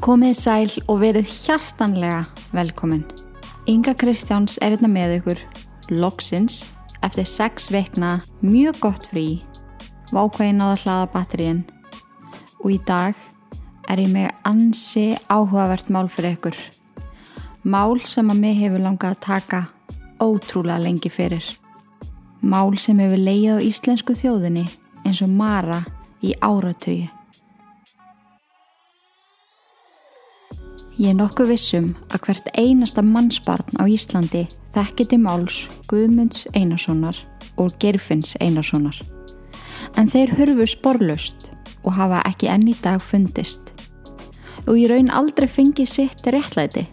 Komið sæl og verið hjartanlega velkomin. Inga Kristjáns er hérna með ykkur, loksins, eftir sex veikna, mjög gott frí, vákvæðin á að hlaða batteríin og í dag er ég með ansi áhugavert mál fyrir ykkur. Mál sem að mig hefur langað að taka ótrúlega lengi fyrir. Mál sem hefur leið á íslensku þjóðinni eins og Mara í áratöyu. Ég er nokkuð vissum að hvert einasta mannsbarn á Íslandi þekkiti máls Guðmunds Einarssonar og Gerfinns Einarssonar. En þeir hörfu sporlust og hafa ekki enn í dag fundist. Og ég raun aldrei fengið sitt réttlæti.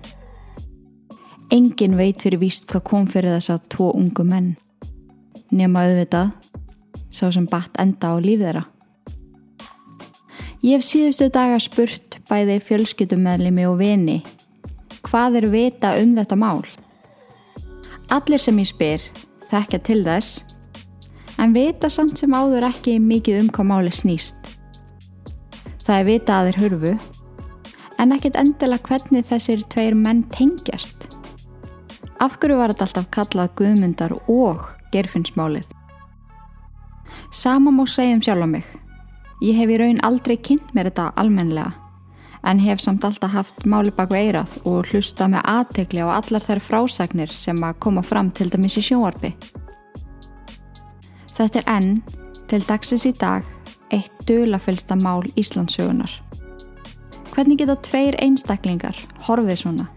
Engin veit fyrir víst hvað kom fyrir þess að tvo ungu menn. Nefn að auðvitað, sá sem batt enda á líf þeirra. Ég hef síðustu daga spurt bæði fjölskyttumæðlimi og vini hvað er vita um þetta mál? Allir sem ég spyr þekkja til þess en vita samt sem áður ekki mikið um hvað máli snýst. Það er vita að þeir hörfu en ekkit endilega hvernig þessir tveir menn tengjast. Af hverju var þetta alltaf kallað guðmyndar og gerfinnsmálið? Sama má segja um sjálf á mig. Ég hef í raun aldrei kynnt mér þetta almenlega en hef samt alltaf haft máli bak við eirað og hlusta með aðtegli á allar þær frásagnir sem að koma fram til dæmis í sjóarbi. Þetta er enn, til dagsins í dag, eitt dölafylsta mál Íslandsögunar. Hvernig geta tveir einstaklingar horfið svona,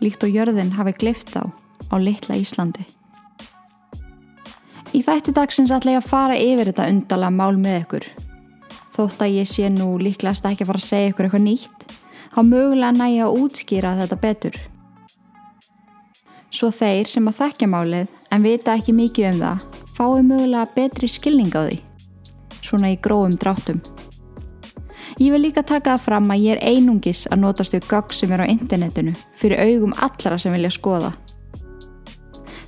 líkt og jörðin hafi glift á á litla Íslandi? Í þætti dagsins ætla ég að fara yfir þetta undala mál með ykkur þótt að ég sé nú líklegast ekki að fara að segja ykkur eitthvað nýtt, þá mögulega næja að útskýra þetta betur. Svo þeir sem að þekkja málið en vita ekki mikið um það, fái mögulega betri skilning á því, svona í gróum dráttum. Ég vil líka taka það fram að ég er einungis að notast við gögg sem er á internetinu fyrir augum allara sem vilja skoða.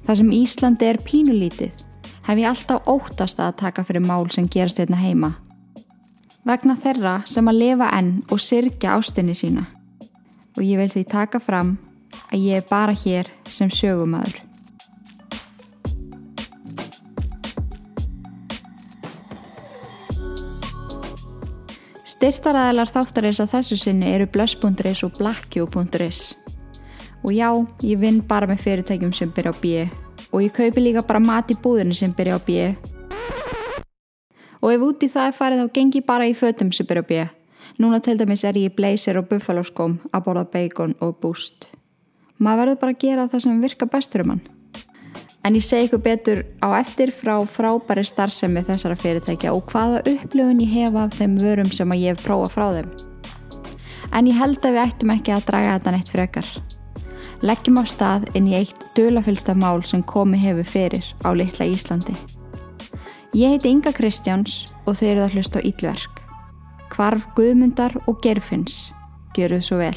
Það sem Íslandi er pínulítið hef ég alltaf óttast að taka fyrir mál sem gerast hérna heima vegna þeirra sem að lifa enn og syrkja ástinni sína. Og ég vil því taka fram að ég er bara hér sem sögumadur. Styrtaræðilar þáttarins að þessu sinni eru blöss.is og blackju.is og já, ég vinn bara með fyrirtækjum sem byrja á bíu og ég kaupi líka bara mat í búðinu sem byrja á bíu og ef úti það er farið þá gengi bara í fötum sem byrja bíja. Núna til dæmis er ég í blazer og buffalo skóm að borða bacon og boost. Maður verður bara að gera það sem virka bestur um hann. En ég segi ykkur betur á eftir frá frábæri starfsemi þessara fyrirtækja og hvaða upplöfun ég hefa af þeim vörum sem ég hef prófað frá þeim. En ég held að við ættum ekki að draga þetta neitt frekar. Leggjum á stað inn í eitt dölafylsta mál sem komi hefur fyrir á litla Íslandi. Ég heiti Inga Kristjáns og þeir eru að hlusta á Ílverk. Kvarf Guðmundar og Gerfinns. Gjöruð svo vel.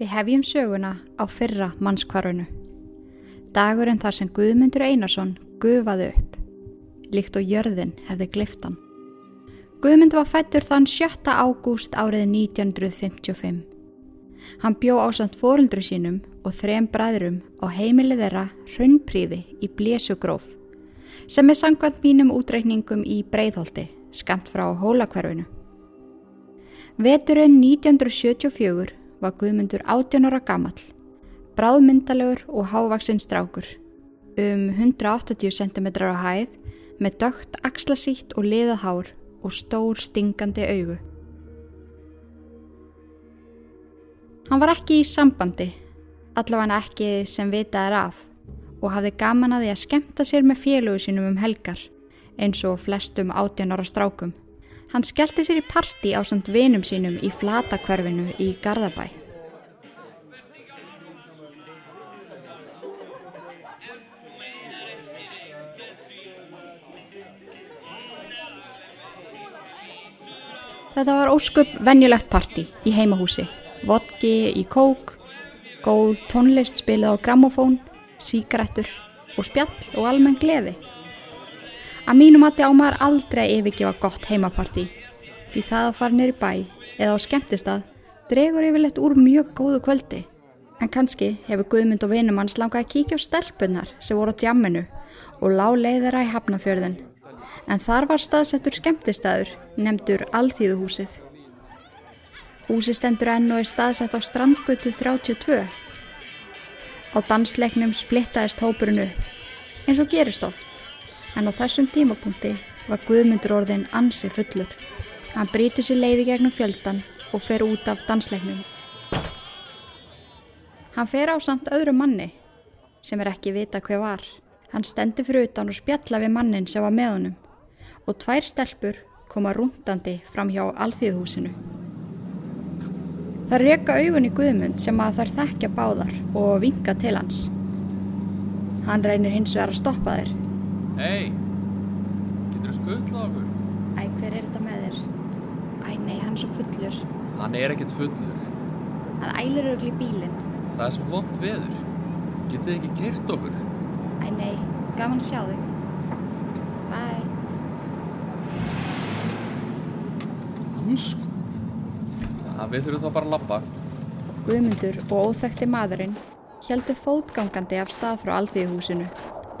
Við hefjum söguna á fyrra mannskvarunu. Dagurinn þar sem Guðmundur Einarsson gufaði upp. Líkt og jörðin hefði gliftan. Guðmund var fættur þann 7. ágúst árið 1955. Hann bjó ásand fóruldru sínum og þrem bræðrum á heimilið þeirra hraunpríði í Blésugróf sem er sangvænt mínum útreikningum í Breiðholti, skamt frá hólakverfinu. Veturinn 1974 var Guðmundur 18 ára gammal, bráðmyndalegur og hávaksinn strákur, um 180 cm á hæð með dögt axlasítt og liðahár og stór stingandi augu. Hann var ekki í sambandi, allavega ekki sem vitað er af og hafði gaman að því að skemta sér með félugu sínum um helgar eins og flestum átjanara strákum. Hann skellti sér í parti á samt vinum sínum í flatakverfinu í Garðabæ. Þetta var ósköp venjulegt parti í heimahúsi. Vodki í kók, góð tónlist spilað á grammofón, síkaretur og spjall og almenn gleði. Að mínum að það ámar aldrei yfirgefa gott heimaparti því það að fara neyri bæ eða á skemmtistað dregur yfirleitt úr mjög góðu kvöldi. En kannski hefur Guðmund og vinum hans langað að kíkja á stelpunar sem voru á djamminu og lág leiðara í hafnafjörðin en þar var staðsettur skemmtistæður nefndur Alþýðuhúsið. Húsi stendur enn og er staðsett á strandgötu 32. Á dansleiknum splittaðist hópurinn upp, eins og gerist oft, en á þessum tímapunkti var Guðmundur orðin ansi fullur. Hann brítur sér leiði gegnum fjöldan og fer út af dansleiknum. Hann fer á samt öðru manni, sem er ekki vita hver var. Hann stendur fyrir utan og spjalla við mannin sem var með honum og tvær stelpur koma rúndandi fram hjá alþýðhúsinu. Það reyka augun í Guðmund sem að þær þekkja báðar og vinga til hans. Hann reynir hins vegar að stoppa þeir. Hei, getur þú skutlað okkur? Æ, hver er þetta með þér? Æ, nei, hann er svo fullur. Hann er ekkert fullur. Hann ælir auðvitað í bílinn. Það er svo vond veður. Getið þið ekki kert okkur? Æ, nei, gaman að sjá þig. Bye. Hansk. Það við þurfum þá bara að labba. Guðmundur og óþekti maðurinn heldur fótgangandi af stað frá alþýðuhúsinu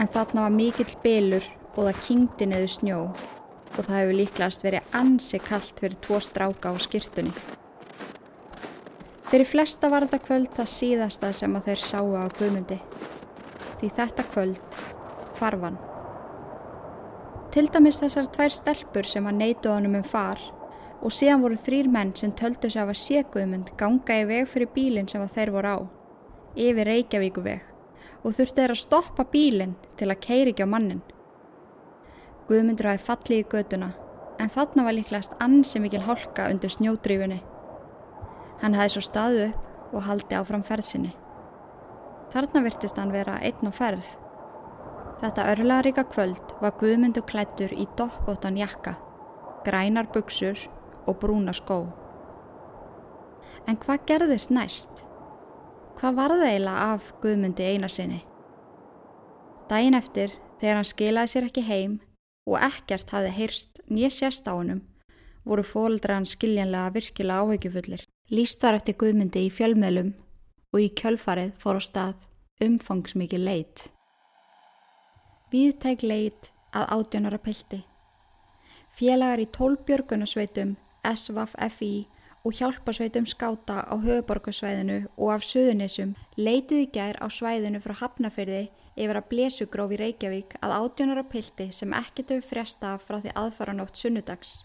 en þarna var mikill bylur og það kyngdi neðu snjó og það hefur líklegast verið ansi kallt fyrir tvo stráka á skýrtunni. Fyrir flesta var þetta kvöld það síðasta sem að þeir sáu á Guðmundi því þetta kvöld hvarfan. Til dæmis þessar tvær stelpur sem að neytu honum um far og síðan voru þrýr menn sem töldu sig af að sé Guðmund ganga í veg fyrir bílinn sem að þeir voru á, yfir Reykjavíkuveg og þurftu þeir að stoppa bílinn til að keiri ekki á mannin. Guðmundur hafi fallið í göduna en þarna var líklegast ansi mikil hálka undir snjódrífunni. Hann hefði svo staðu upp og haldi áfram ferðsinni. Þarna virtist hann vera einn á ferð. Þetta örlaðaríka kvöld var Guðmundur klættur í doppbótan jakka, grænar buksur og brúna skó. En hvað gerðist næst? Hvað var það eiginlega af Guðmundi einarsinni? Dæin eftir, þegar hann skilaði sér ekki heim og ekkert hafði heyrst nýja sérst á honum, voru fóldra hann skiljanlega virkilega áhyggjufullir. Lýst var eftir Guðmundi í fjölmiðlum og í kjölfarið fór á stað umfangsmikið leit. Víðtæk leit að átjónara pilti. Félagar í tólbjörgunasveitum, SVAF FI og hjálpasveitum skáta á höfuborgarsvæðinu og af söðunissum leituði gær á svæðinu frá Hafnafyrði yfir að blésugróf í Reykjavík að átjónara pilti sem ekkert hefur fresta frá því aðfaranótt sunnudags.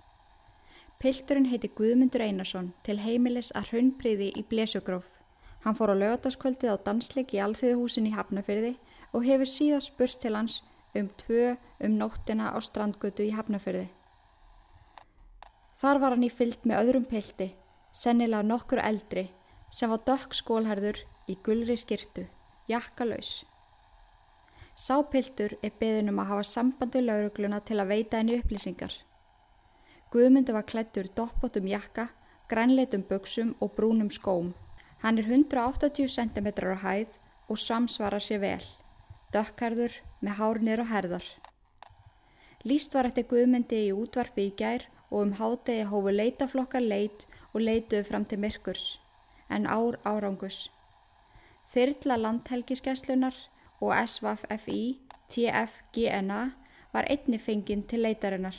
Pilturinn heiti Guðmundur Einarsson til heimilis að hraunbriði í blésugróf. Hann fór á lögataskvöldið á dansleik í Alþjóðuhúsin í Hafnafyrði og hefur síðast spurst til hans um tvö um nóttina á strandgötu í Hafnafyrði. Þar var hann í fyllt með öðrum pilti, sennilega nokkur eldri, sem var dökk skólherður í gulri skirtu, jakkalaus. Sápiltur er beðin um að hafa sambandi laurugluna til að veita henni upplýsingar. Guðmundur var klættur doppbótum jakka, grænleitum buksum og brúnum skóm. Hann er 180 cm á hæð og samsvarar sér vel, dökkarður með hárnir og herðar. Lýst var eftir Guðmundi í útvarpi í gær og um hádegi hófu leitaflokkar leit og leituðu fram til myrkurs, en ár árangus. Þyrla landhelgiskeslunar og SVFI, TFGNA var einni fenginn til leitarinnar.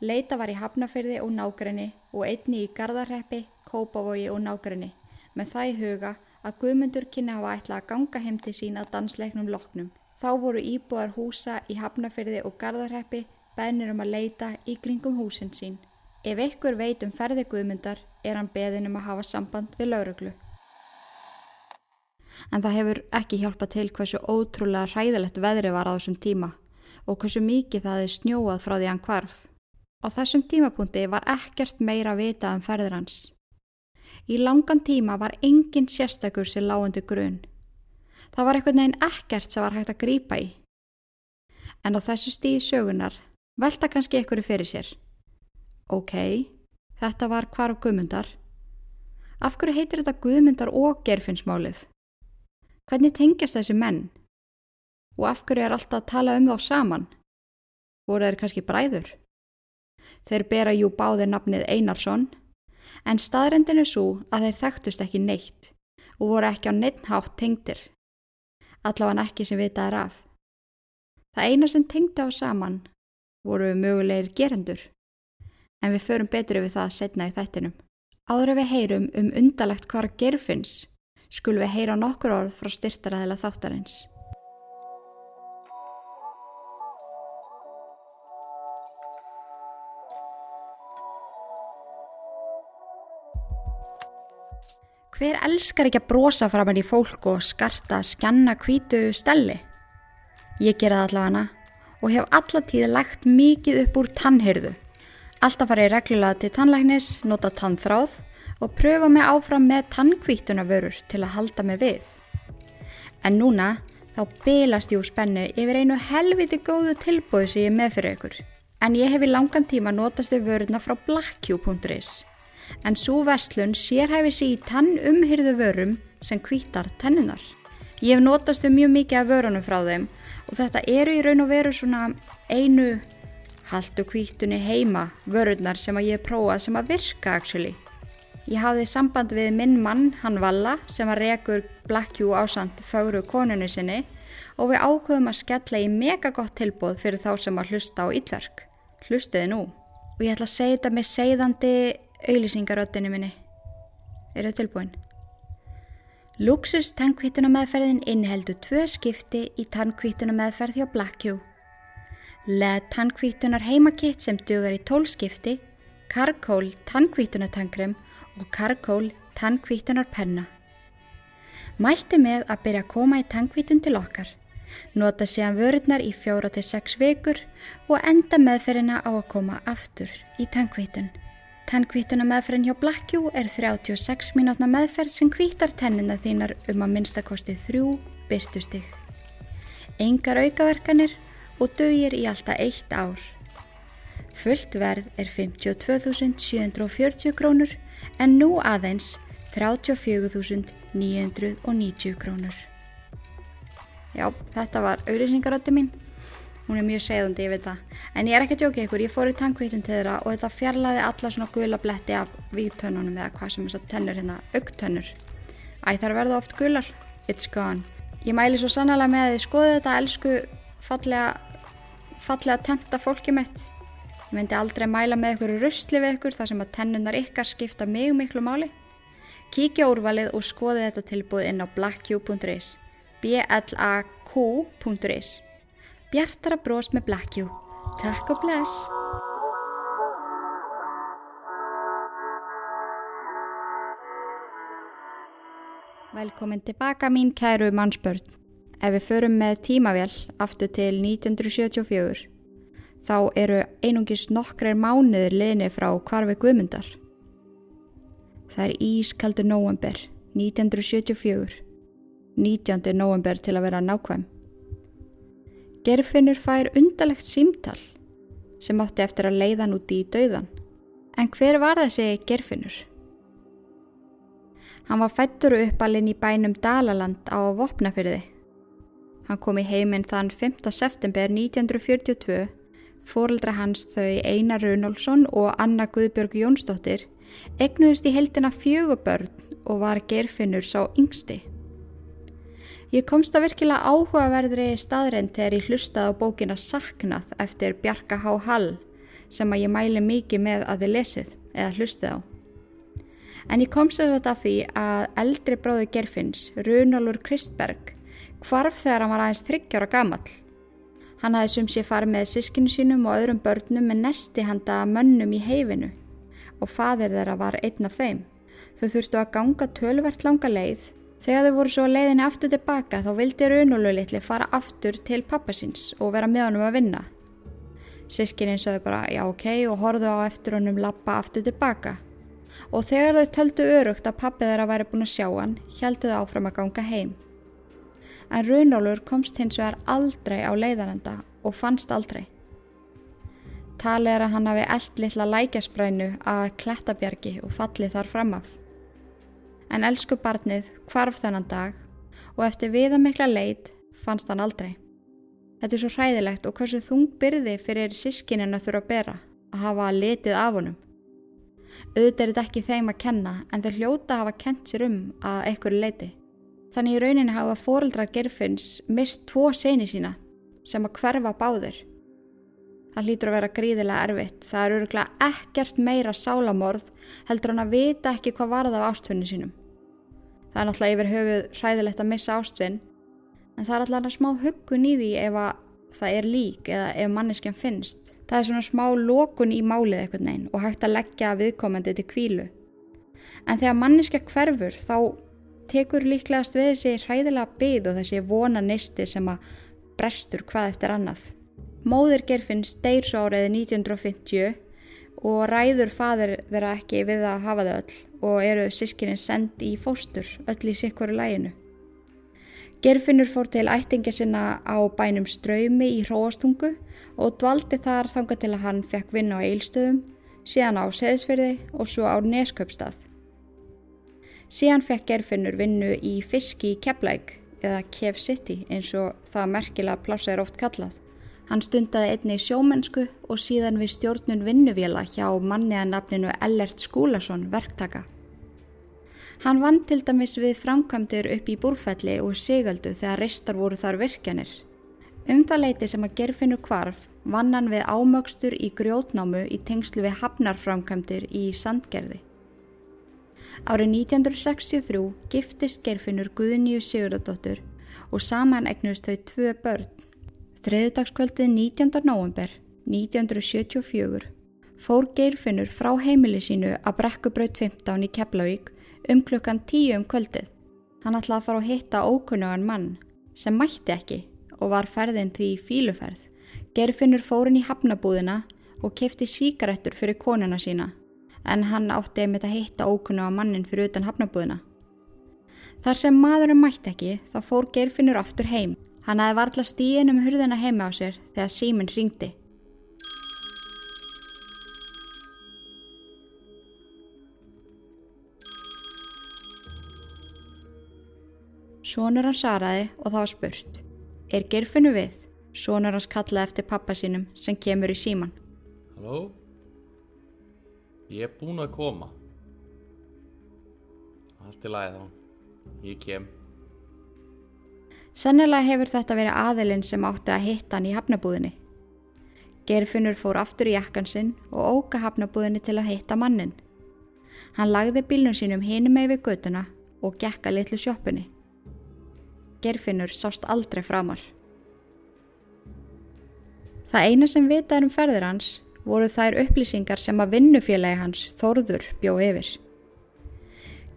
Leita var í Hafnafyrði og nágrinni og einni í Garðarreppi, Kópavogi og nágrinni, með það í huga að Guðmundur kynna hafa ætlað að ganga heim til sín að dansleiknum loknum. Þá voru íbúðar húsa í Hafnafyrði og Garðarreppi beðnir um að leita í kringum húsin sín. Ef ykkur veit um ferði Guðmundar er hann beðin um að hafa samband við lauruglu. En það hefur ekki hjálpað til hversu ótrúlega hræðilegt veðri var á þessum tíma og hversu mikið það er snjóað frá því hann kvarf. Á þessum tímapunkti var ekkert meira vitað um ferðir hans. Í langan tíma var engin sérstakur sem lágandi grunn. Það var eitthvað neginn ekkert sem var hægt að grýpa í. En á þessu stíði sögunar velta kannski einhverju fyrir sér. Ok, þetta var hvar á guðmundar. Af hverju heitir þetta guðmundar og gerfinsmálið? Hvernig tengjast þessi menn? Og af hverju er alltaf að tala um þá saman? Voru þeir kannski bræður? Þeir bera jú báðir nafnið Einarsson, en staðrendin er svo að þeir þekktust ekki neitt og voru ekki á neittnhátt tengdir. Allavega ekki sem vitað er af. Það eina sem tengdi á saman voru mögulegir gerendur, en við förum betur yfir það að setna í þættinum. Áður við heyrum um undalegt hvar gerfinns, skulum við heyra nokkur orð frá styrtaræðila þáttarins. Hver elskar ekki að brosa fram hann í fólk og skarta skjanna kvítu stelli? Ég gera það allavega og hef allatíð lagt mikið upp úr tannhyrðu. Alltaf farið reglulega til tannlæknis, nota tannþráð og pröfa mig áfram með tannkvítunavörur til að halda mig við. En núna þá belast ég úr spennu yfir einu helviti góðu tilbúið sem ég með fyrir ykkur. En ég hef í langan tíma notast við vöruna frá blackq.is en svo verslun sérhæfi sig í tann umhyrðu vörum sem kvítar tennunar. Ég hef notast þau mjög mikið af vörunum frá þeim og þetta eru í raun og veru svona einu haldu kvítunni heima vörurnar sem að ég prófað sem að virka actually. Ég hafði samband við minn mann, hann Valla, sem var rekur Blackjú ásand fagru konunni sinni og við ákvöðum að skella í mega gott tilbúð fyrir þá sem að hlusta á ítverk. Hlustiði nú. Og ég ætla að segja þetta með segðandi auðlýsingaröttinu minni. Er það tilbúin? Luxus tannkvítuna meðferðin inniheldur tvö skipti í tannkvítuna meðferð hjá Blackjú. Leð tannkvítunar heimakitt sem dugar í tólskipti, Karkól tannkvítunatankrem og Karkól tannkvítunar penna. Mælti með að byrja að koma í tannkvítun til okkar. Nota síðan vörurnar í fjóra til sex vikur og enda meðferðina á að koma aftur í tannkvítun. Tannkvítuna meðferðin hjá Blackjú er 36 mínútna meðferð sem kvítar tennina þínar um að minnstakosti þrjú byrtustig. Engar aukaverkanir og dögir í alltaf eitt ár. Fullt verð er 52.740 krónur en nú aðeins 34.990 krónur. Já, þetta var auðlýsingaröndi mín. Hún er mjög segðandi, ég veit það. En ég er ekki að djóka ykkur, ég fór í tankvítun til þeirra og þetta fjarlæði alla svona gula bletti af vígtönnunum eða hvað sem þess að tennur hérna, augtönnur. Æ, þar verða oft gular. It's gone. Ég mæli svo sannlega með að þið skoðu þetta elsku fallega, fallega tenta fólki mitt. Ég myndi aldrei mæla með ykkur rusli við ykkur þar sem að tennunar ykkar skipta mjög miklu máli. Kíkja úrvalið og skoði þetta tilbúð inn á blackq.is Bjartara brós með Blackjú. Takk og bless! Velkomin tilbaka mín kæru mannsbörn. Ef við förum með tímavél aftur til 1974 þá eru einungis nokkrar mánuður liðni frá kvarfi Guðmundar. Það er ískaldur november 1974. 19. november til að vera nákvæm. Gerfinnur fær undalegt símtal sem átti eftir að leiðan úti í dauðan. En hver var þessi Gerfinnur? Hann var fættur uppalinn í bænum Dalaland á Vopnafyrði. Hann kom í heiminn þann 5. september 1942, fóreldra hans þau Einar Runálsson og Anna Guðbjörg Jónsdóttir egnuðist í heldina fjögubörn og var Gerfinnur sá yngsti. Ég komst að virkilega áhugaverðri staðrein þegar ég hlustaði á bókina Saknað eftir Bjarka H. Hall sem að ég mæli mikið með að þið lesið eða hlustið á. En ég komst að þetta því að eldri bróði Gerfinns, Runálfur Kristberg, hvarf þegar hann var aðeins þryggjára gamall. Hann hafði sum sér farið með sískinu sínum og öðrum börnum með nesti handa mönnum í heifinu og fadir þeirra var einn af þeim. Þau þurftu að ganga tölvert langa leið Þegar þau voru svo leiðinni aftur tilbaka þá vildi Runólu litli fara aftur til pappasins og vera með honum að vinna. Sískininn sögðu bara já ok og horfðu á eftir honum lappa aftur tilbaka. Og þegar þau töldu örugt að pappi þeirra væri búin að sjá hann, heldu þau áfram að ganga heim. En Runólur komst hins vegar aldrei á leiðanenda og fannst aldrei. Talið er að hann hafi eld litla lækjasprænu að klettabjargi og fallið þar framaf. En elsku barnið hvarf þennan dag og eftir viðamikla leit fannst hann aldrei. Þetta er svo hræðilegt og hversu þung byrði fyrir sískininn að þurfa að bera að hafa litið af honum. Auðvitað er þetta ekki þeim að kenna en þau hljóta hafa kent sér um að einhverju leiti. Þannig í rauninni hafa fóreldrar gerfinns mist tvo seni sína sem að hverfa báðir. Það hlýtur að vera gríðilega erfitt. Það er öruglega ekkert meira sálamorð heldur hann að vita ekki hvað varða af ástfunni sínum. Það er náttúrulega yfir höfuð hræðilegt að missa ástfinn en það er alltaf smá huggun í því ef það er lík eða ef manneskjan finnst. Það er svona smá lókun í málið eitthvað neinn og hægt að leggja viðkomandi til kvílu. En þegar manneskja hverfur þá tekur líklegast við þessi hræðilega byð og þessi vona neisti sem að brestur hvað eftir annað. Móðir Gerfinns deyr svo áriði 1950 og ræður fadir þeirra ekki við að hafa þau öll og eru sískinni sendi í fóstur öll í sikkuru læginu. Gerfinnur fór til ættinga sinna á bænum Ströymi í Hróastungu og dvaldi þar þanga til að hann fekk vinna á eilstöðum, síðan á Seðsverði og svo á Nesköpstað. Síðan fekk Gerfinnur vinnu í fiski í Keflæk eða Kef City eins og það merkilega plása er oft kallað. Hann stundaði einni í sjómennsku og síðan við stjórnun vinnuvila hjá manniða nafninu Ellert Skúlason verktaka. Hann vann til dæmis við framkvæmdir upp í búrfelli og sigöldu þegar reistar voru þar virkjanir. Um það leiti sem að gerfinu kvarf vann hann við ámögstur í grjótnámu í tengslu við hafnarframkvæmdir í Sandgerði. Árið 1963 giftist gerfinur Guðníu Sigurðardóttur og saman egnust þau tvö börn Þriðdagskvöldið 19. november 1974 fór Geirfinnur frá heimili sínu að brekkubraut 15 í Keflavík um klukkan 10 um kvöldið. Hann ætlaði að fara að hitta ókunnugan mann sem mætti ekki og var ferðin því fíluferð. Geirfinnur fór inn í hafnabúðina og kefti síkarettur fyrir konuna sína en hann átti einmitt að hitta ókunnugan mannin fyrir utan hafnabúðina. Þar sem maðurum mætti ekki þá fór Geirfinnur aftur heim Hann aði varla stíin um hurðina heima á sér þegar síminn ringdi. Sónur hans svaraði og það var spurt. Er gerfinu við? Sónur hans kallaði eftir pappa sínum sem kemur í síman. Halló? Ég er búin að koma. Allt í lagi þá. Ég kem. Sennilega hefur þetta verið aðilinn sem átti að hitta hann í hafnabúðinni. Gerfinnur fór aftur í jakkan sinn og óka hafnabúðinni til að hitta mannin. Hann lagði bílnum sínum hinum með við göduna og gekka litlu sjóppunni. Gerfinnur sást aldrei framar. Það eina sem vitað um ferður hans voru þær upplýsingar sem að vinnufélagi hans Þórður bjó yfir.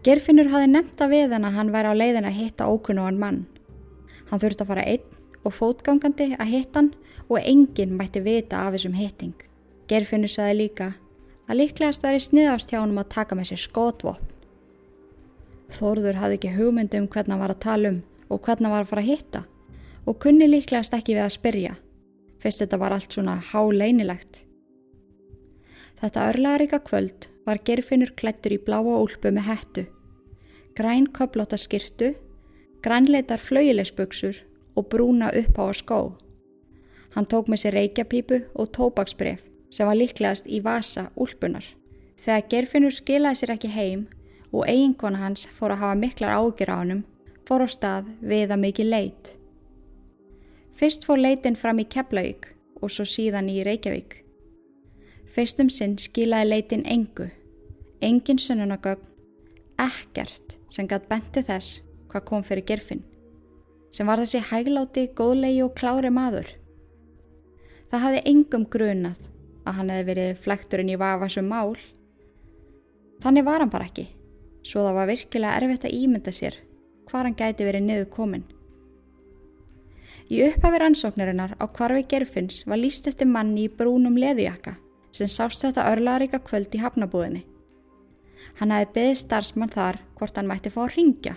Gerfinnur hafi nefnt að við hann að hann væri á leiðin að hitta ókunnugan mann Hann þurfti að fara einn og fótgangandi að hitta hann og enginn mætti vita af þessum hitting. Gerfinnur saði líka að líklegast væri sniðast hjá hann að taka með sér skotvopn. Þórður hafði ekki hugmyndu um hvernig hann var að tala um og hvernig hann var að fara að hitta og kunni líklegast ekki við að spyrja, fyrst þetta var allt svona háleinilegt. Þetta örlaðaríka kvöld var Gerfinnur klættur í bláa úlpu með hettu, græn köplóta skirtu grænleitar flauilegsbuksur og brúna upp á að skó. Hann tók með sér reykjapípu og tópaksbref sem var líklegast í vasa úlpunar. Þegar Gerfinnur skilaði sér ekki heim og eiginkona hans fór að hafa miklar ágjur á hannum, fór á stað við að mikið leit. Fyrst fór leitin fram í Keflavík og svo síðan í Reykjavík. Fyrstum sinn skilaði leitin engu, engin sunnunagögn, ekkert sem gætt benti þess hvað kom fyrir gerfin, sem var þessi hægláti, góðlegi og klári maður. Það hafði engum grunað að hann hefði verið flekturinn í vafasum mál. Þannig var hann bara ekki, svo það var virkilega erfitt að ímynda sér hvar hann gæti verið niður komin. Í upphafi rannsóknarinnar á kvarfi gerfins var líst eftir manni í brúnum leðujakka sem sást þetta örlaðaríka kvöld í hafnabúðinni. Hann hefði beðið starfsmann þar hvort hann mætti fá að ringja.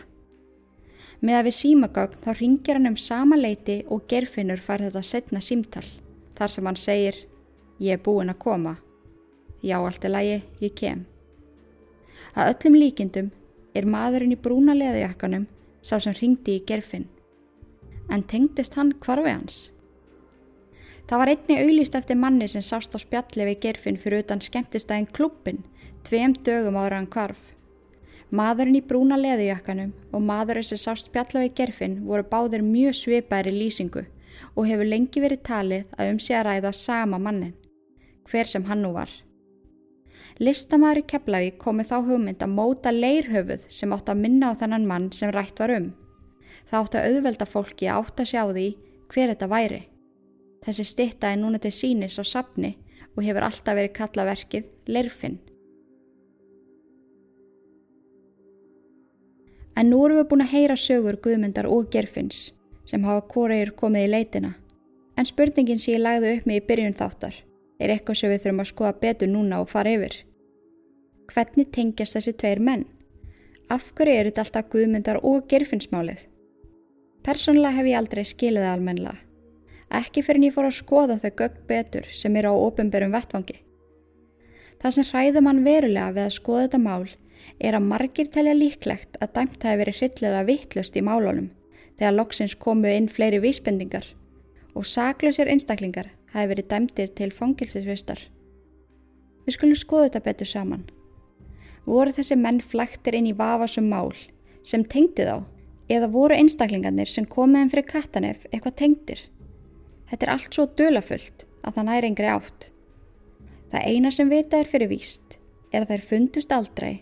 Með að við símagögn þá ringir hann um sama leiti og gerfinnur fær þetta setna símtall þar sem hann segir ég er búinn að koma. Já, allt er lægi, ég kem. Að öllum líkindum er maðurinn í brúna leðujakkanum sá sem ringdi í gerfinn. En tengdist hann hvarfi hans? Það var einni auðlýst eftir manni sem sást á spjalli við gerfinn fyrir utan skemmtistæðin klubbin tveim dögum ára hann hvarf. Maðurinn í brúna leðujakkanum og maðurinn sem sást spjalla við gerfinn voru báðir mjög svipæri lýsingu og hefur lengi verið talið að um sig að ræða sama mannin, hver sem hann nú var. Listamæður í Keflavík komið þá hugmynd að móta leirhöfuð sem átt að minna á þennan mann sem rætt var um. Það átt að auðvelda fólki að átt að sjá því hver þetta væri. Þessi stitta er núna til sínis á sapni og hefur alltaf verið kallaverkið Leirfinn. En nú erum við búin að heyra sögur Guðmyndar og Gerfinns sem hafa kóreir komið í leitina. En spurningin sem ég lagði upp með í byrjun þáttar er eitthvað sem við þurfum að skoða betur núna og fara yfir. Hvernig tengjast þessi tveir menn? Af hverju eru þetta alltaf Guðmyndar og Gerfinnsmálið? Personlega hef ég aldrei skilið það almennilega. Ekki fyrir en ég fór að skoða þau gögg betur sem eru á ofinberum vettvangi. Það sem hræði mann verulega við að skoða þetta mál er að margir telja líklegt að dæmt hafi verið hryllilega vittlust í málunum þegar loksins komu inn fleiri vísbendingar og saklausir einstaklingar hafi verið dæmtir til fangilsisvistar. Við skulum skoða þetta betur saman. Voru þessi menn flæktir inn í vafasum mál sem tengdi þá eða voru einstaklingarnir sem komiðin fyrir kattanef eitthvað tengdir? Þetta er allt svo dölafullt að það næri yngri átt. Það eina sem vita er fyrir víst er að þær fundust aldrei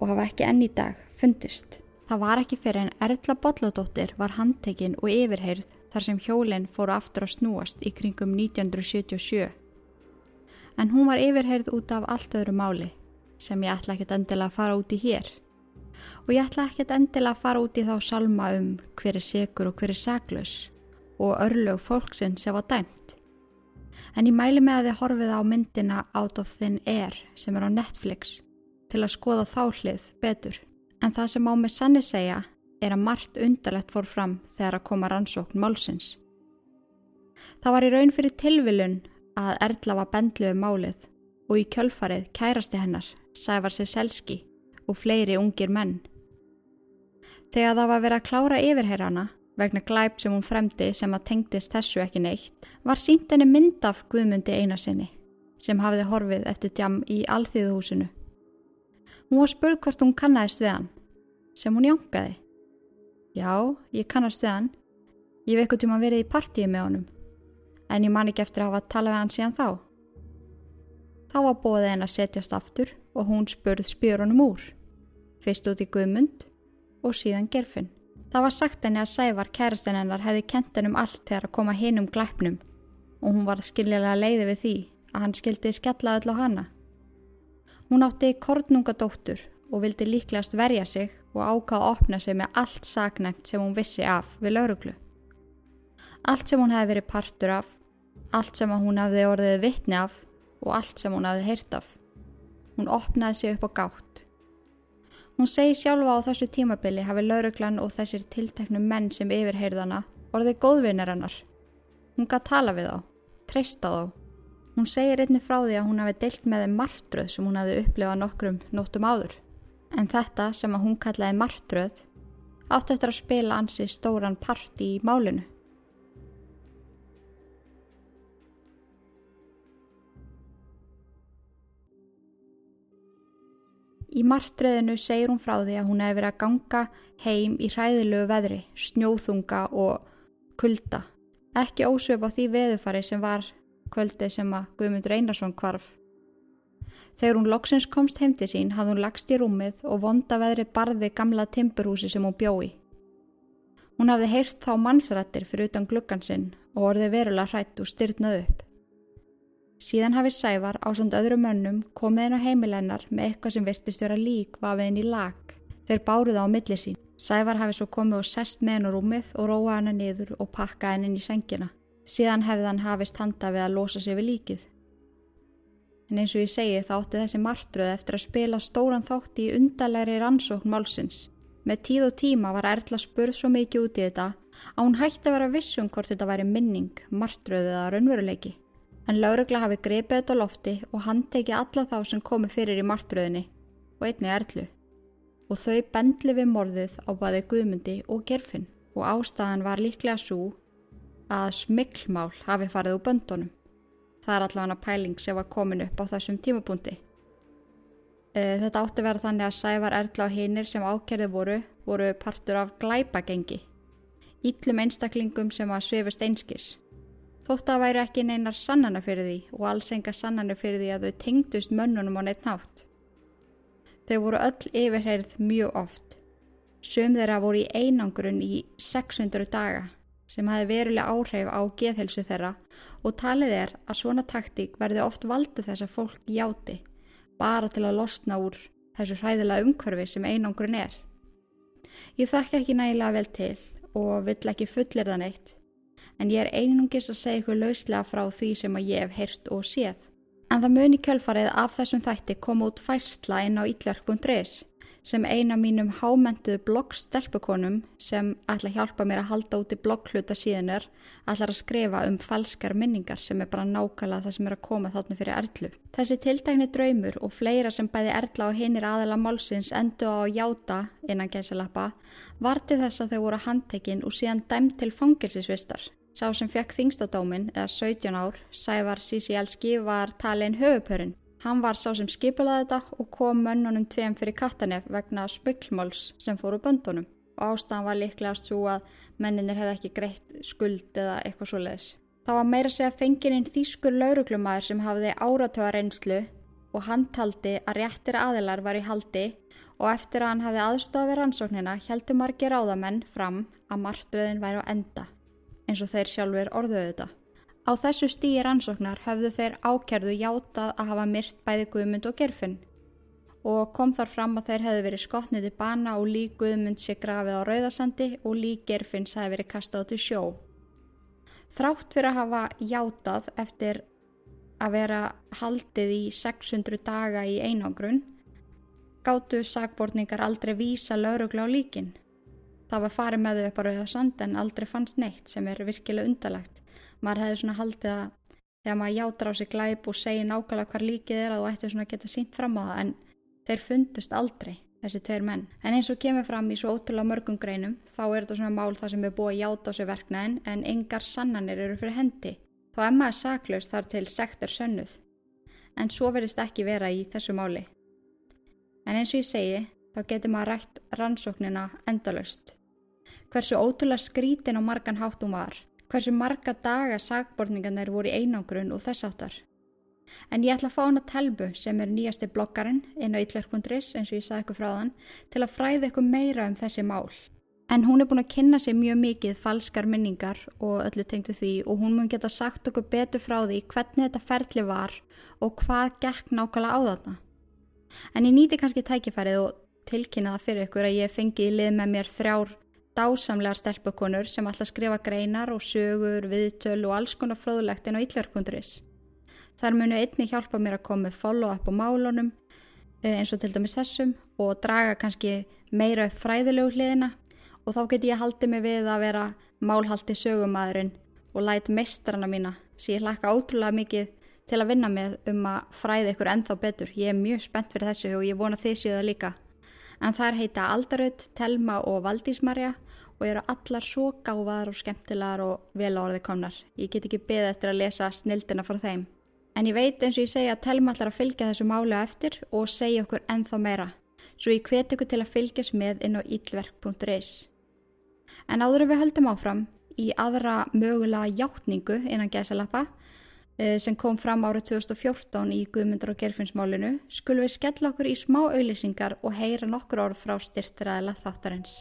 og hafa ekki enn í dag fundist. Það var ekki fyrir en Erla Bolladóttir var handtekinn og yfirheyrð þar sem hjólinn fóru aftur að snúast í kringum 1977. En hún var yfirheyrð út af allt öðru máli sem ég ætla ekkert endilega að fara út í hér. Og ég ætla ekkert endilega að fara út í þá salma um hver er segur og hver er saglus og örlög fólksinn sem var dæmt. En ég mæli með að þið horfið á myndina Out of Thin Air sem er á Netflix til að skoða þá hlið betur. En það sem á mig sanni segja er að margt undarlegt fór fram þegar að koma rannsókn málsins. Það var í raun fyrir tilvilun að Erla var bendlu um málið og í kjölfarið kærasti hennar, Sævar Sesselski og fleiri ungir menn. Þegar það var verið að klára yfirherrana vegna glæp sem hún fremdi sem að tengdist þessu ekki neitt, var sínt henni mynd af Guðmundi einasinni sem hafiði horfið eftir djam í alþýðuhúsinu. Hún var spurð hvort hún kannast við hann, sem hún jánkaði. Já, ég kannast við hann. Ég um að verið í partíi með honum, en ég man ekki eftir að hafa að tala við hann síðan þá. Þá var bóðið henn að setjast aftur og hún spurð spjörunum úr, fyrst út í Guðmund og síðan gerfinn. Það var sagt henni að Sævar, kærastinn hennar, hefði kent henn um allt þegar að koma hinn um glæpnum og hún var skiljilega leiði við því að hann skildi skella öll á hana. Hún átti kornunga dóttur og vildi líklegast verja sig og ákvað að opna sig með allt sagnæmt sem hún vissi af við lauruglu. Allt sem hún hefði verið partur af, allt sem hún hefði orðið vittni af og allt sem hún hefði heyrt af. Hún opnaði sig upp á gátt Hún segi sjálfa á þessu tímabili hafi lauruglan og þessir tilteknu menn sem yfirheyrðana orðið góðvinnar hennar. Hún gaf tala við þá, treysta þá. Hún segir einni frá því að hún hafi deilt með þeim martröð sem hún hafi upplifað nokkrum nóttum áður. En þetta sem að hún kallaði martröð átt eftir að spila ansi stóran parti í málinu. Í martröðinu segir hún frá því að hún hefði verið að ganga heim í hræðilegu veðri, snjóþunga og kulda. Ekki ósveip á því veðufari sem var kvöldið sem að Guðmundur Einarsson kvarf. Þegar hún loksins komst heim til sín hafði hún lagst í rúmið og vonda veðri barði gamla timburhúsi sem hún bjói. Hún hafði heyrt þá mannsrættir fyrir utan gluggan sinn og orði verulega hrætt og styrnað upp. Síðan hafi Sævar á samt öðrum mönnum komið inn á heimilennar með eitthvað sem virtist vera lík vafiðin í lag. Þeir báruð á milli sín. Sævar hafi svo komið og sest með henn á rúmið og róa henn niður og pakka henn inn í sengina. Síðan hefði hann hafist handa við að losa sig við líkið. En eins og ég segi þá átti þessi martröð eftir að spila stóran þátt í undalegri rannsókn málsins. Með tíð og tíma var Erla spurð svo mikið út í þetta að hún hætti að vera vissum hvort þetta væri minning, martröð eða raunveruleiki. En laurugla hafi greipið þetta lofti og hann tekið alla þá sem komi fyrir í martröðinni og einni Erlu. Og þau bendli við morðið á baði Guðmundi og Gerfinn og ástæðan var líklega svo að smikklmál hafi farið úr böndunum. Það er allavega pæling sem var komin upp á þessum tímapunkti. E, þetta átti verið þannig að Sævar Erla og hinnir sem ákerði voru, voru partur af glæpagengi. Íllum einstaklingum sem að svifist einskis. Þótt að væri ekki neinar sannana fyrir því og alls enga sannana fyrir því að þau tengdust mönnunum á neitt nátt. Þau voru öll yfirherð mjög oft. Sum þeirra voru í einangrun í 600 daga sem hafi veruleg áhrif á geðhelsu þeirra og talið er að svona taktík verði oft valdu þess að fólk játi bara til að losna úr þessu hræðilega umhverfi sem einangrun er. Ég þakka ekki nægilega vel til og vill ekki fullir það neitt en ég er einungis að segja ykkur lauslega frá því sem að ég hef heyrt og séð. En það muni kjölfarið af þessum þætti koma út færsla inn á ítlark.is sem eina mínum hámentuðu bloggstelpukonum sem ætla að hjálpa mér að halda út í bloggluta síðanar ætlar að skrifa um falskar minningar sem er bara nákvæmlega það sem er að koma þarna fyrir Erlu. Þessi tiltækni draumur og fleira sem bæði Erla og hinnir aðela málsins endu á játa innan gæsalappa varti þess að þau voru handtekinn og síðan dæmt til fangilsisvistar. Sá sem fekk þingstadómin eða 17 ár, Sævar Sísielski, var talin höfupörinn Hann var sá sem skipulaði þetta og kom mönnunum tveim fyrir kattanef vegna smyklmáls sem fóru böndunum og ástæðan var líklegast svo að menninir hefði ekki greitt skuld eða eitthvað svo leiðis. Það var meira segja fengininn þýskur lauruglumæður sem hafði áratöða reynslu og hann taldi að réttir aðilar var í haldi og eftir að hann hafði aðstofað við rannsóknina heldur margir áðamenn fram að margtröðin væri á enda eins og þeir sjálfur orðuðu þetta. Á þessu stíi rannsóknar höfðu þeir ákjærðu játað að hafa myrt bæði Guðmund og Gerfinn og kom þar fram að þeir hefðu verið skotnið í bana og lík Guðmund sé grafið á Rauðasandi og lík Gerfinns hefði verið kastað til sjó. Þrátt fyrir að hafa játað eftir að vera haldið í 600 daga í einangrun gáttu sagbortningar aldrei vísa laurugla á líkin. Það var farið með þau upp á Rauðasand en aldrei fannst neitt sem er virkilega undalagt maður hefði svona haldið að þegar maður játra á sig glæp og segir nákvæmlega hvar líkið er að þú ætti svona að geta sínt fram á það en þeir fundust aldrei þessi tveir menn. En eins og kemur fram í svo ótrúlega mörgum greinum þá er þetta svona mál það sem er búið að játa á sig verknæðin en engar sannanir eru fyrir hendi. Þá er maður saklaus þar til sektar sönnuð. En svo verðist ekki vera í þessu máli. En eins og ég segi þá getur maður rætt rannsóknina endalust. Hversu ótrúlega skrítin og margan háttum var hversu marga daga sagborningarnir voru í einangrun og þess áttar. En ég ætla að fá hana telbu sem er nýjasti bloggarinn inn á ytlerk.is eins og ég sagði ykkur frá þann til að fræða ykkur meira um þessi mál. En hún er búin að kynna sér mjög mikið falskar minningar og öllu tengdu því og hún mun geta sagt okkur betur frá því hvernig þetta ferli var og hvað gekk nákvæmlega á þarna. En ég nýti kannski tækifærið og tilkynna það fyrir ykkur að ég fengi í lið með mér þrjár dásamlegar stelpukonur sem alltaf skrifa greinar og sögur, viðtöl og alls konar fróðlegt inn á yllverk.is. Þar munu einni hjálpa mér að koma með follow-up á málunum eh, eins og til dæmis þessum og draga kannski meira upp fræðilegu hliðina og þá get ég haldið mig við að vera málhaldi sögumæðurinn og læt mestrarna mína sem ég hlakka ótrúlega mikið til að vinna með um að fræða ykkur ennþá betur. Ég er mjög spennt fyrir þessu og ég vona þið séu það líka. En þar heita Aldarud, Telma og Valdísmarja og eru allar svo gáðar og skemmtilegar og vel orði komnar. Ég get ekki beðið eftir að lesa snildina frá þeim. En ég veit eins og ég segja að Telma allar að fylgja þessu máli á eftir og segja okkur ennþá meira. Svo ég hveti ykkur til að fylgjast með inn á ílverk.is. En áður en við höldum áfram í aðra mögulega hjáttningu innan gæsalappa eh, sem kom fram árið 2014 í Guðmyndar og gerfinsmálinu skulum við skella okkur í smá auðlýsingar og heyra nokkur orð frá styrtiræðila þáttarins.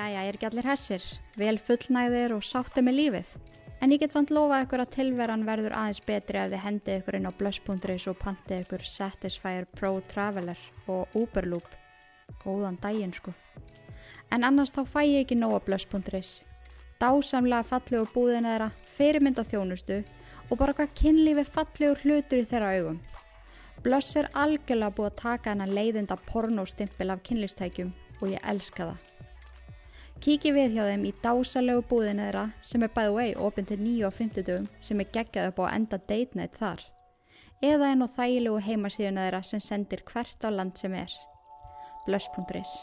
Jæja, ég er ekki allir hessir, vel fullnægðir og sátti með lífið. En ég get samt lofa ykkur að tilveran verður aðeins betri ef þið hendið ykkur inn á blöss.is og pantið ykkur Satisfyer Pro Traveler og Uberloop. Góðan daginn sko. En annars þá fæ ég ekki nóga blöss.is. Dásamlega fallegu búðin eðra, fyrirmynda þjónustu og bara hvað kynlífi fallegur hlutur í þeirra augum. Blöss er algjörlega búið að taka hana leiðinda pornóstimpil af kynlistækjum og ég elska það. Kíki við hjá þeim í dásalegu búðinu þeirra sem er by the way opinn til 9 og 50 dögum sem er geggjað upp á enda date night þar. Eða einn og þægilegu heimasíðuna þeirra sem sendir hvert á land sem er. Blöss.is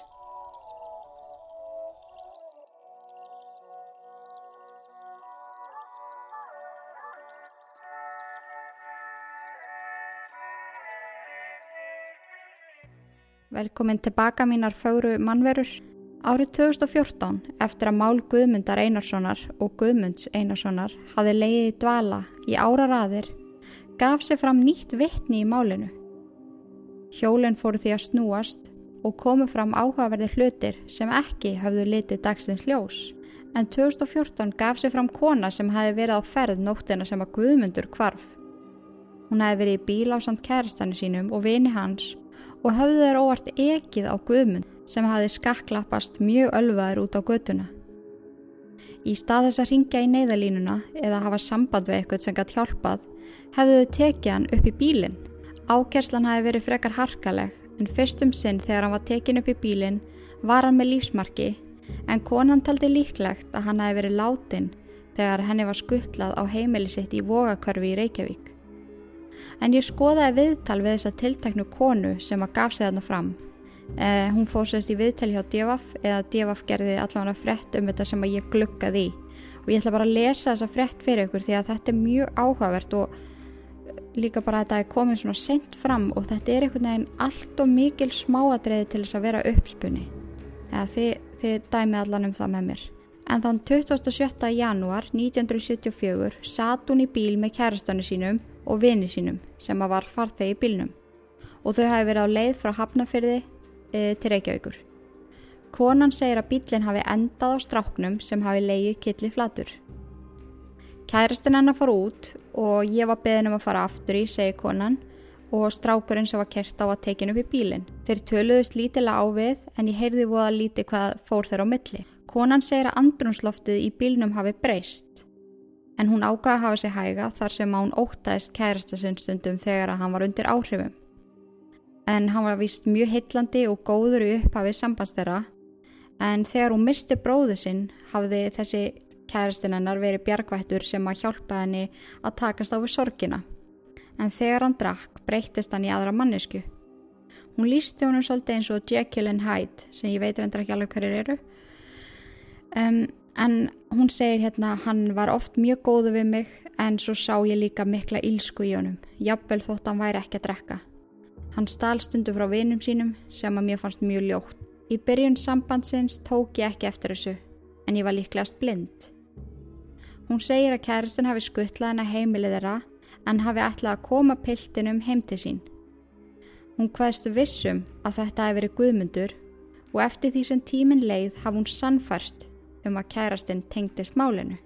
Velkomin tilbaka mínar fögru mannverur. Árið 2014, eftir að mál Guðmundar Einarssonar og Guðmunds Einarssonar hafði leiðið dvala í áraraðir, gaf sér fram nýtt vittni í málinu. Hjólinn fóru því að snúast og komu fram áhugaverði hlutir sem ekki hafðu litið dagsins ljós. En 2014 gaf sér fram kona sem hafi verið á ferð nóttina sem að Guðmundur kvarf. Hún hafi verið í bíl á samt kærastannu sínum og vini hans og hafði þeir óvart ekið á Guðmund sem hafi skakklappast mjög ölvaður út á götuna. Í stað þess að ringja í neyðalínuna eða hafa samband við eitthvað sem gætt hjálpað, hefðu þau tekið hann upp í bílinn. Ákerslan hafi verið frekar harkaleg, en fyrstum sinn þegar hann var tekin upp í bílinn var hann með lífsmarki, en konan taldi líklegt að hann hafi verið látin þegar henni var skuttlað á heimili sitt í vogakörfi í Reykjavík. En ég skoðaði viðtal við þessa tilteknu konu sem að gaf sig þarna fram Eh, hún fór sérst í viðtæli hjá Devaf eða Devaf gerði allavega frett um þetta sem að ég gluggaði í. Og ég ætla bara að lesa þessa frett fyrir ykkur því að þetta er mjög áhugavert og eh, líka bara að þetta er komið svona sent fram og þetta er einhvern veginn allt og mikil smáadreiði til þess að vera uppspunni eða þið, þið dæmið allan um það með mér. En þann 27. janúar 1974 satt hún í bíl með kærastanu sínum og vini sínum sem að var farþegi í bílnum. Og þau hafi verið á leið frá Hafnafyrði e, til Reykjavíkur. Konan segir að bílinn hafi endað á stráknum sem hafi leiðið killi flatur. Kærastinn hennar fór út og ég var beðin um að fara aftur í, segir konan, og strákurinn sem var kert á að tekinu upp í bílinn. Þeir töluðust lítilega á við en ég heyrði voða lítið hvað fór þeir á milli. Konan segir að andrunsloftið í bílnum hafi breyst en hún ágaði að hafa sig hæga þar sem hún ótaðist kærastasinn stundum þegar hann var undir áhrifum en hann var vist mjög hillandi og góður í upphafið sambandstera en þegar hún misti bróðu sinn hafði þessi kæristinennar verið bjargvættur sem að hjálpa henni að takast á við sorgina en þegar hann drakk breyttist hann í aðra mannesku. Hún lísti honum svolítið eins og Jekyll and Hyde sem ég veit reyndar ekki alveg hverjir eru um, en hún segir hérna hann var oft mjög góðu við mig en svo sá ég líka mikla ílsku í honum, jafnvel þótt hann væri ekki að drekka. Hann stál stundu frá vinum sínum sem að mér fannst mjög ljótt. Í byrjun sambandsins tók ég ekki eftir þessu en ég var líklegast blind. Hún segir að kærastin hafi skuttlað henn að heimilið þeirra en hafi ætlað að koma piltinum heim til sín. Hún hvaðst vissum að þetta hefði verið guðmundur og eftir því sem tímin leið hafði hún sannfærst um að kærastinn tengdist málinu.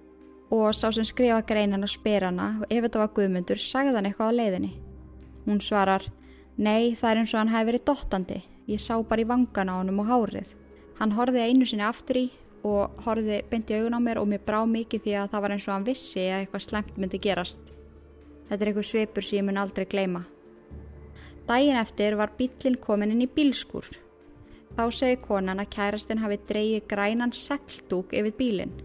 Og sá sem skrifa greinan og spyr hana og ef þetta var guðmundur sagði hann eitthvað á leiðinni. Hún svarar Nei, það er eins og hann hefði verið dottandi. Ég sá bara í vangan á hann og hárið. Hann horfiði einu sinni aftur í og horfiði byndi augun á mér og mér brá mikið því að það var eins og hann vissi að eitthvað slemt myndi gerast. Þetta er eitthvað sveipur sem ég mun aldrei gleyma. Dægin eftir var bílinn komin inn í bílskur. Þá segi konan að kærastinn hafi dreyið grænan segldúk yfir bílinn.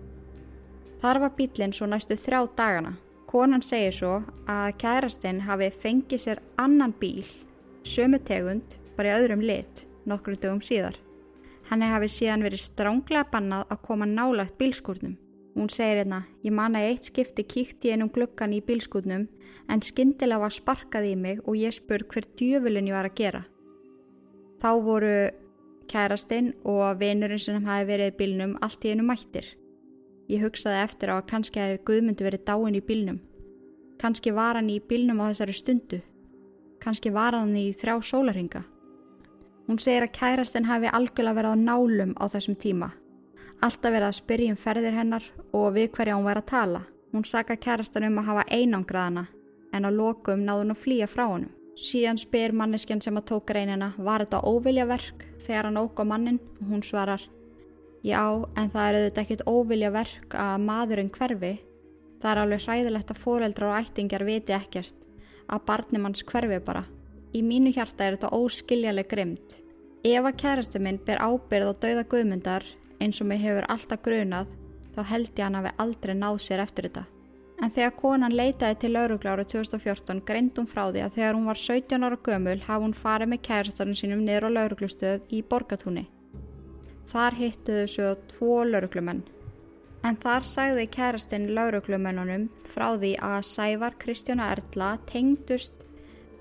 Þar var bílinn svo næstu þrjá dagana. Konan segir svo að kærastinn hafi fengið sér annan bíl sömu tegund bara í öðrum lit nokkru dögum síðar. Henni hafi síðan verið stránglega bannað að koma nálagt bílskúrnum. Hún segir hérna, ég man að eitt skipti kíkti einum glukkan í bílskúrnum en skindilega var sparkað í mig og ég spurð hver djöfulin ég var að gera. Þá voru kærastinn og vinurinn sem hafi verið í bílnum allt í einu mættir. Ég hugsaði eftir á að kannski hefði Guðmundur verið dáin í bílnum. Kannski var hann í bílnum á þessari stundu kannski var hann í þrjá sólaringa. Hún segir að kærastinn hafi algjörlega verið á nálum á þessum tíma. Alltaf verið að spyrja um ferðir hennar og við hverja hún væri að tala. Hún saka kærastan um að hafa einangraðana en á lokum náðu hún að flýja frá honum. Síðan spyr manneskjan sem að tók reynina var þetta óviljaverk þegar hann óg á mannin og hún svarar Já, en það er auðvitað ekkit óviljaverk að maðurinn hverfi. Það er alveg hræðilegt að fóreldrar og ættingjar viti ekkert að barnum hans hverfi bara. Í mínu hjarta er þetta óskiljaleg grimt. Ef að kærastu minn ber ábyrð á dauða guðmyndar eins og mig hefur alltaf grunað þá held ég hann að við aldrei náð sér eftir þetta. En þegar konan leitaði til laurugla árið 2014 greint hún frá því að þegar hún var 17 ára gömul hafði hún farið með kærastarinn sínum niður á lauruglustöð í Borgatúni. Þar hittuðu svo tvo lauruglumenn. En þar sagði kærastinn lauruglumennunum frá því að Sævar Kristjóna Erla tengdust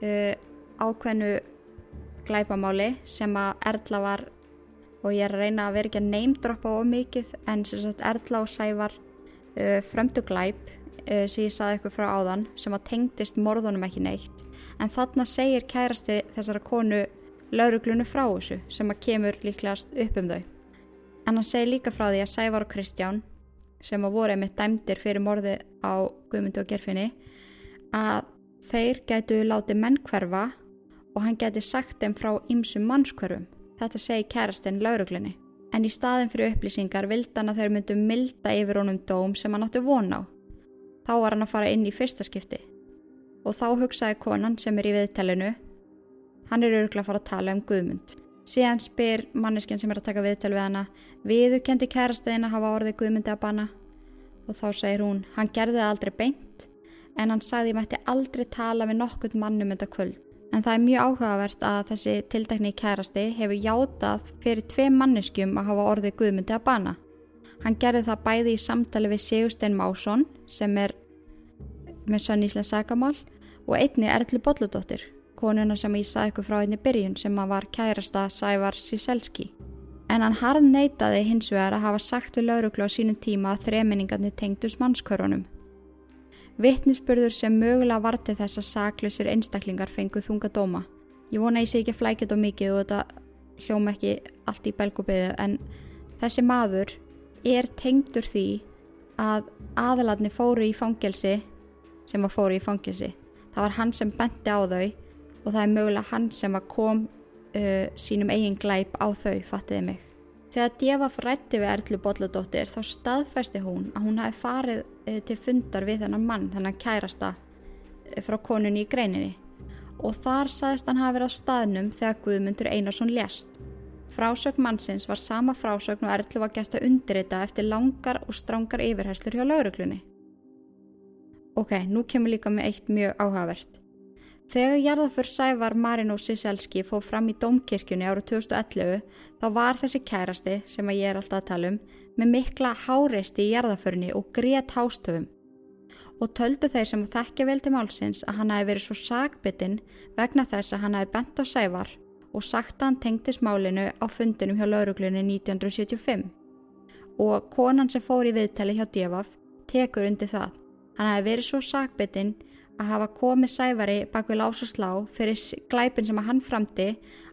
uh, ákveðnu glæpamáli sem að Erla var og ég er að reyna að vera ekki að neymdroppa of mikið en sem sagt Erla og Sævar uh, frömdu glæp uh, sem ég saði ykkur frá áðan sem að tengdist morðunum ekki neitt. En þarna segir kærasti þessara konu lauruglunu frá þessu sem að kemur líklegast upp um þau. En hann segir líka frá því að Sævar og Kristján sem að voru einmitt dæmdir fyrir morði á Guðmundu og Gerfinni að þeir gætu látið menn hverfa og hann gæti sagt þeim frá ymsum mannskverfum Þetta segi kærastinn lauruglunni. En í staðin fyrir upplýsingar vildi hann að þeir myndu milda yfir honum dóm sem hann átti von á. Þá var hann að fara inn í fyrsta skipti. Og þá hugsaði konan sem er í viðtælinu, hann er öruglega að fara að tala um Guðmund. Síðan spyr manneskinn sem er að taka viðtæl við hana, viðu kendi kærastiðin að hafa orðið Guðmundi að banna. Og þá segir hún, hann gerði það aldrei beint, en hann sagði ég mætti aldrei tala við nokkund mannum þetta kvöld. En það er mjög áhugavert að þessi tildækni kærasti hefur játað fyrir tvei manneskjum að hafa orðið Guðmundi að bana. Hann gerði það bæði í samtali við Sigurstein Másson sem er með sanníslega sagamál og einni Erli Bolludóttir, konuna sem ég saði ykkur frá einni byrjun sem var kærasta Sævar Siselski. En hann harð neytaði hins vegar að hafa sagt við lauruglu á sínum tíma að þreminningarnir tengdus mannskörunum. Vittnisspurður sem mögulega varti þess að saklusir einstaklingar fenguð þunga dóma. Ég vona ég sé ekki að flækja þetta mikið og þetta hljóma ekki allt í belgubiðu en þessi maður er tengdur því að aðaladni fóru í fangelsi sem að fóru í fangelsi. Það var hann sem benti á þau og það er mögulega hann sem að kom uh, sínum eigin glæp á þau, fattiði mig. Þegar Djefa frætti við Erlu Bolladóttir þá staðfæsti hún að hún hafi farið eh, til fundar við þennan mann, þennan kærasta eh, frá konunni í greininni og þar saðist hann hafi verið á staðnum þegar Guðmundur Einarsson lést. Frásögn mannsins var sama frásögn og Erlu var gert að undirrita eftir langar og strángar yfirherslur hjá lauruglunni. Ok, nú kemur líka með eitt mjög áhugavert. Þegar jarðaför Sævar Marino Siselski fóð fram í Dómkirkjunni árið 2011 þá var þessi kærasti, sem að ég er alltaf að tala um, með mikla háreisti í jarðaförni og grét hástöfum. Og töldu þeir sem að þekkja vel til málsins að hann hafi verið svo sagbitinn vegna þess að hann hafi bent á Sævar og sagt að hann tengti smálinu á fundinum hjá lauruglunni 1975. Og konan sem fór í viðtali hjá Devaf tekur undir það. Hann hafi verið svo sagbitinn að hafa komið sævari bak við lás og slá fyrir glæpin sem að hann framti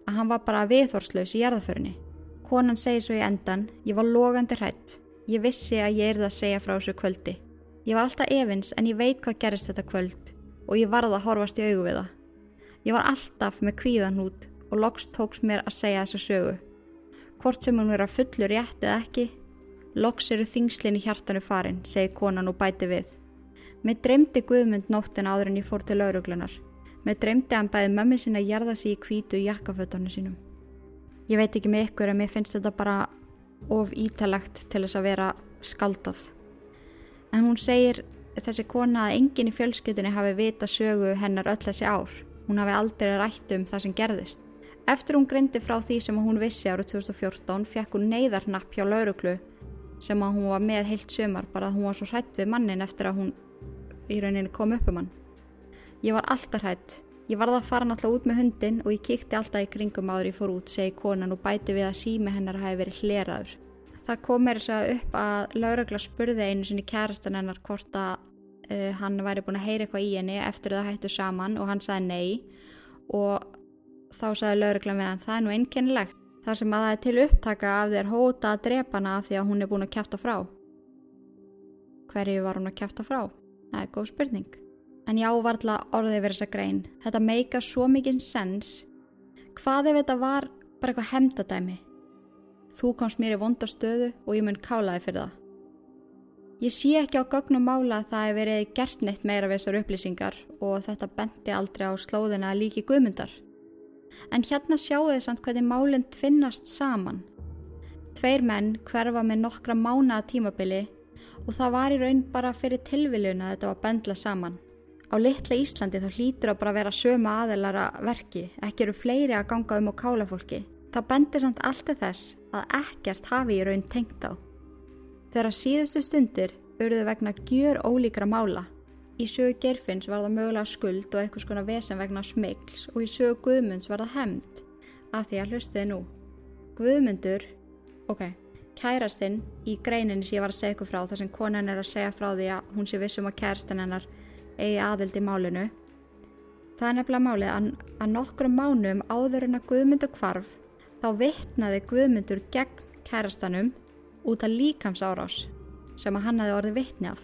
að hann var bara viðhorslaus í jarðaförunni. Konan segir svo í endan, ég var logandi hrætt. Ég vissi að ég erði að segja frá þessu kvöldi. Ég var alltaf efins en ég veit hvað gerist þetta kvöld og ég varði að horfast í augu við það. Ég var alltaf með kvíðan út og loks tóks mér að segja þessu sögu. Hvort sem hún verið að fullur rétt eða ekki, loks eru þingslinn í hjartanu farin, segir konan og bæti við. Mér dreymdi Guðmund nóttin áður en ég fór til lauruglunar. Mér dreymdi hann bæði mömmi sinna að gerða sig í kvítu í jakkafötunni sínum. Ég veit ekki með ykkur en mér finnst þetta bara of ítalagt til þess að vera skaldað. En hún segir þessi kona að enginn í fjölskyldunni hafi vita sögu hennar öll þessi ár. Hún hafi aldrei rætt um það sem gerðist. Eftir hún grindi frá því sem hún vissi árið 2014 fekk hún neyðarnapp hjá lauruglu sem að hún var með heilt sömar bara að hún var svo hrætt við mannin eftir að hún í rauninni kom upp um hann. Ég var alltaf hætt. Ég varði að fara náttúrulega út með hundin og ég kíkti alltaf í kringum áður ég fór út, segi konan og bæti við að sími hennar hafi verið hleraður. Það kom mér þess að upp að lauragla spurði einu sinni kærastan hennar hvort að uh, hann væri búin að heyra eitthvað í henni eftir það hættu saman og hann sagði nei og þá sagði lauragla með hann það er nú einkennilegt. þar sem að það er til upptaka af þér hóta að drepa hana af því að hún er búin að kæfta frá. Hverju var hún að kæfta frá? Það er góð spurning. En já, varðla orðið verið þessa grein. Þetta meika svo mikið sens. Hvað ef þetta var bara eitthvað hemdadæmi? Þú komst mér í vondastöðu og ég mun kálaði fyrir það. Ég sé ekki á gögnum mála að það hef verið gert neitt meira við þessar upplýsingar og þetta bendi aldrei á slóðina líki guðmyndar. En hérna sjáu þið samt hvernig málind finnast saman. Tveir menn hverfa með nokkra mánaða tímabili og það var í raun bara fyrir tilviljun að þetta var bendla saman. Á litla Íslandi þá hlýtur að bara vera söma aðelara verki, ekki eru fleiri að ganga um og kála fólki. Það bendir samt alltaf þess að ekkert hafi í raun tengt á. Þegar síðustu stundir urðu vegna gjör ólíkra mála. Í sögu gerfinns var það mögulega skuld og eitthvað skona vesen vegna smegls og í sögu Guðmunds var það hemmt að því að hlustiði nú. Guðmundur, ok, kærastinn í greininni sem ég var að segja ykkur frá þar sem konan er að segja frá því að hún sé vissum að kærastinn hennar eigi aðild í málinu. Það er nefnilega málið að, að nokkrum mánum áður en að Guðmundur kvarf þá vittnaði Guðmundur gegn kærastanum út af líkamsárás sem að hann hefði orðið vittni af.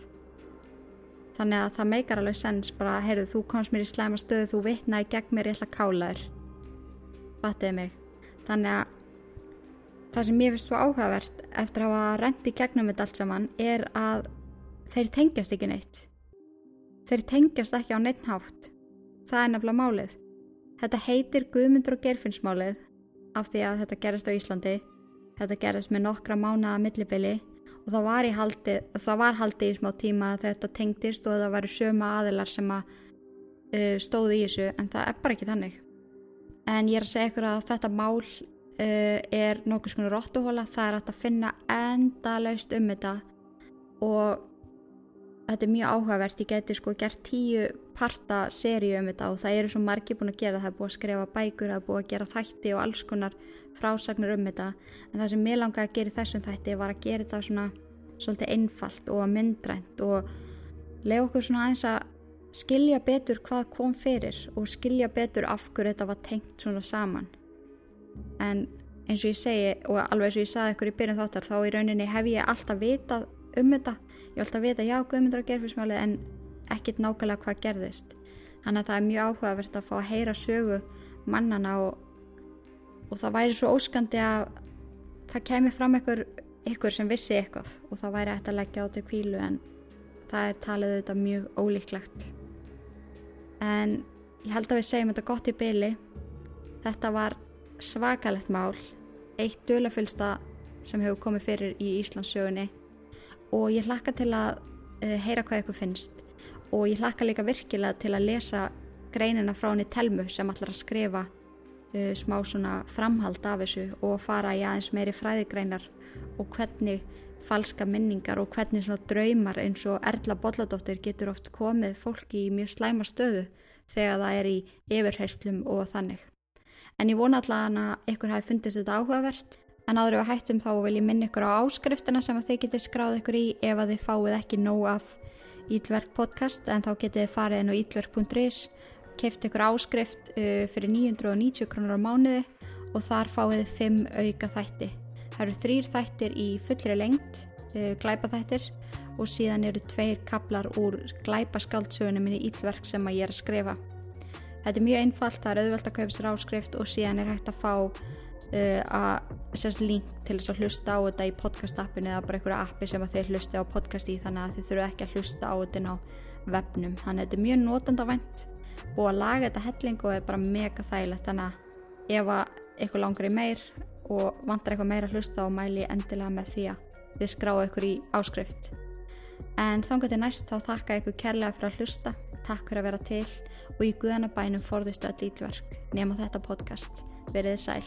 Þannig að það meikar alveg sens bara, heyrðu, þú komst mér í slæma stöðu, þú vittnaði gegn mér, ég ætla að kála þér. Fattiði mig. Þannig að það sem ég finnst svo áhugavert eftir að hafa rendi gegnum þetta allt saman er að þeir tengjast ekki neitt. Þeir tengjast ekki á neitt hátt. Það er nefnilega málið. Þetta heitir Guðmundur og Gerfinnsmálið af því að þetta gerist á Íslandi. Þetta gerist með nokkra mánaða millibili og það var, haldi, það var haldið í smá tíma að þetta tengdist og það væri söma aðilar sem að uh, stóði í þessu en það er bara ekki þannig. En ég er að segja ykkur að þetta mál uh, er nokkuð svona róttuhóla, það er að finna endalaust um þetta. Og þetta er mjög áhugavert, ég geti sko gert tíu parta seríu um þetta og það eru svo margi búin að gera, það. Er búin að skrifa bækur, það er búin að gera þætti og alls konar frásagnir um þetta. En það sem mér langaði að gera í þessum þætti var að gera þetta svona svolítið einfalt og myndrænt og lefa okkur svona aðeins að skilja betur hvað kom fyrir og skilja betur af hverju þetta var tengt svona saman en eins og ég segi og alveg eins og ég saði ykkur í byrjun þáttar þá í rauninni hef ég alltaf vitað um þetta. Ég hef alltaf vitað já, guðmyndur að gerfismálið en ekkit nákvæmlega hvað gerðist. Þannig að það er mjög áhugavert að fá að heyra sögu mannana og og það væri svo óskandi að það kemi fram ykkur, ykkur sem vissi eitthvað og það væri eftir að leggja á til kvílu en það er talið þetta mjög ólíklegt. En ég held að við segjum þetta gott í byli þetta var svakalett mál eitt dölafylsta sem hefur komið fyrir í Íslandsögunni og ég hlakka til að uh, heyra hvað ykkur finnst og ég hlakka líka virkilega til að lesa greinina frá henni Telmu sem allar að skrifa uh, smá svona framhald af þessu og fara í aðeins meiri fræðigreinar og hvernig falska minningar og hvernig svona draumar eins og Erla Bolladóttir getur oft komið fólki í mjög slæma stöðu þegar það er í yfirheyslum og þannig. En ég vona allavega að ykkur hafi fundist þetta áhugavert en áður við hættum þá vil ég minna ykkur á áskriftina sem þið getið skráð ykkur í ef að þið fáið ekki nóg af Ílverk podcast en þá getið þið farið inn á ílverk.is keift ykkur áskrift uh, fyrir 990 krónur á mánuði og þar fáið þið 5 auka þætti. Það eru þrýr þættir í fullri lengt, uh, glæpaþættir og síðan eru tveir kaplar úr glæpaskáldsögunum minni ílverk sem að ég er að skrifa. Þetta er mjög einfalt, það er auðvelt að kaupa sér áskrift og síðan er hægt að fá uh, að sérst link til þess að hlusta á þetta í podcast appinu eða bara einhverja appi sem þeir hlusti á podcast í þannig að þið þurfu ekki að hlusta á þetta á webnum. Þannig að þetta er mjög notandavænt búið að laga þetta helling og er bara mega þægilegt. Þannig að ef að ykkur langar í meir og vantar eitthvað meira að hlusta og mæli endilega með því að þið skráu ykkur í áskrift. En þangar til næst þá þakka ykkur kærlega fyrir að hlusta takk fyrir að vera til og í guðanabænum forðistu að dýtverk nema þetta podcast. Veriði sæl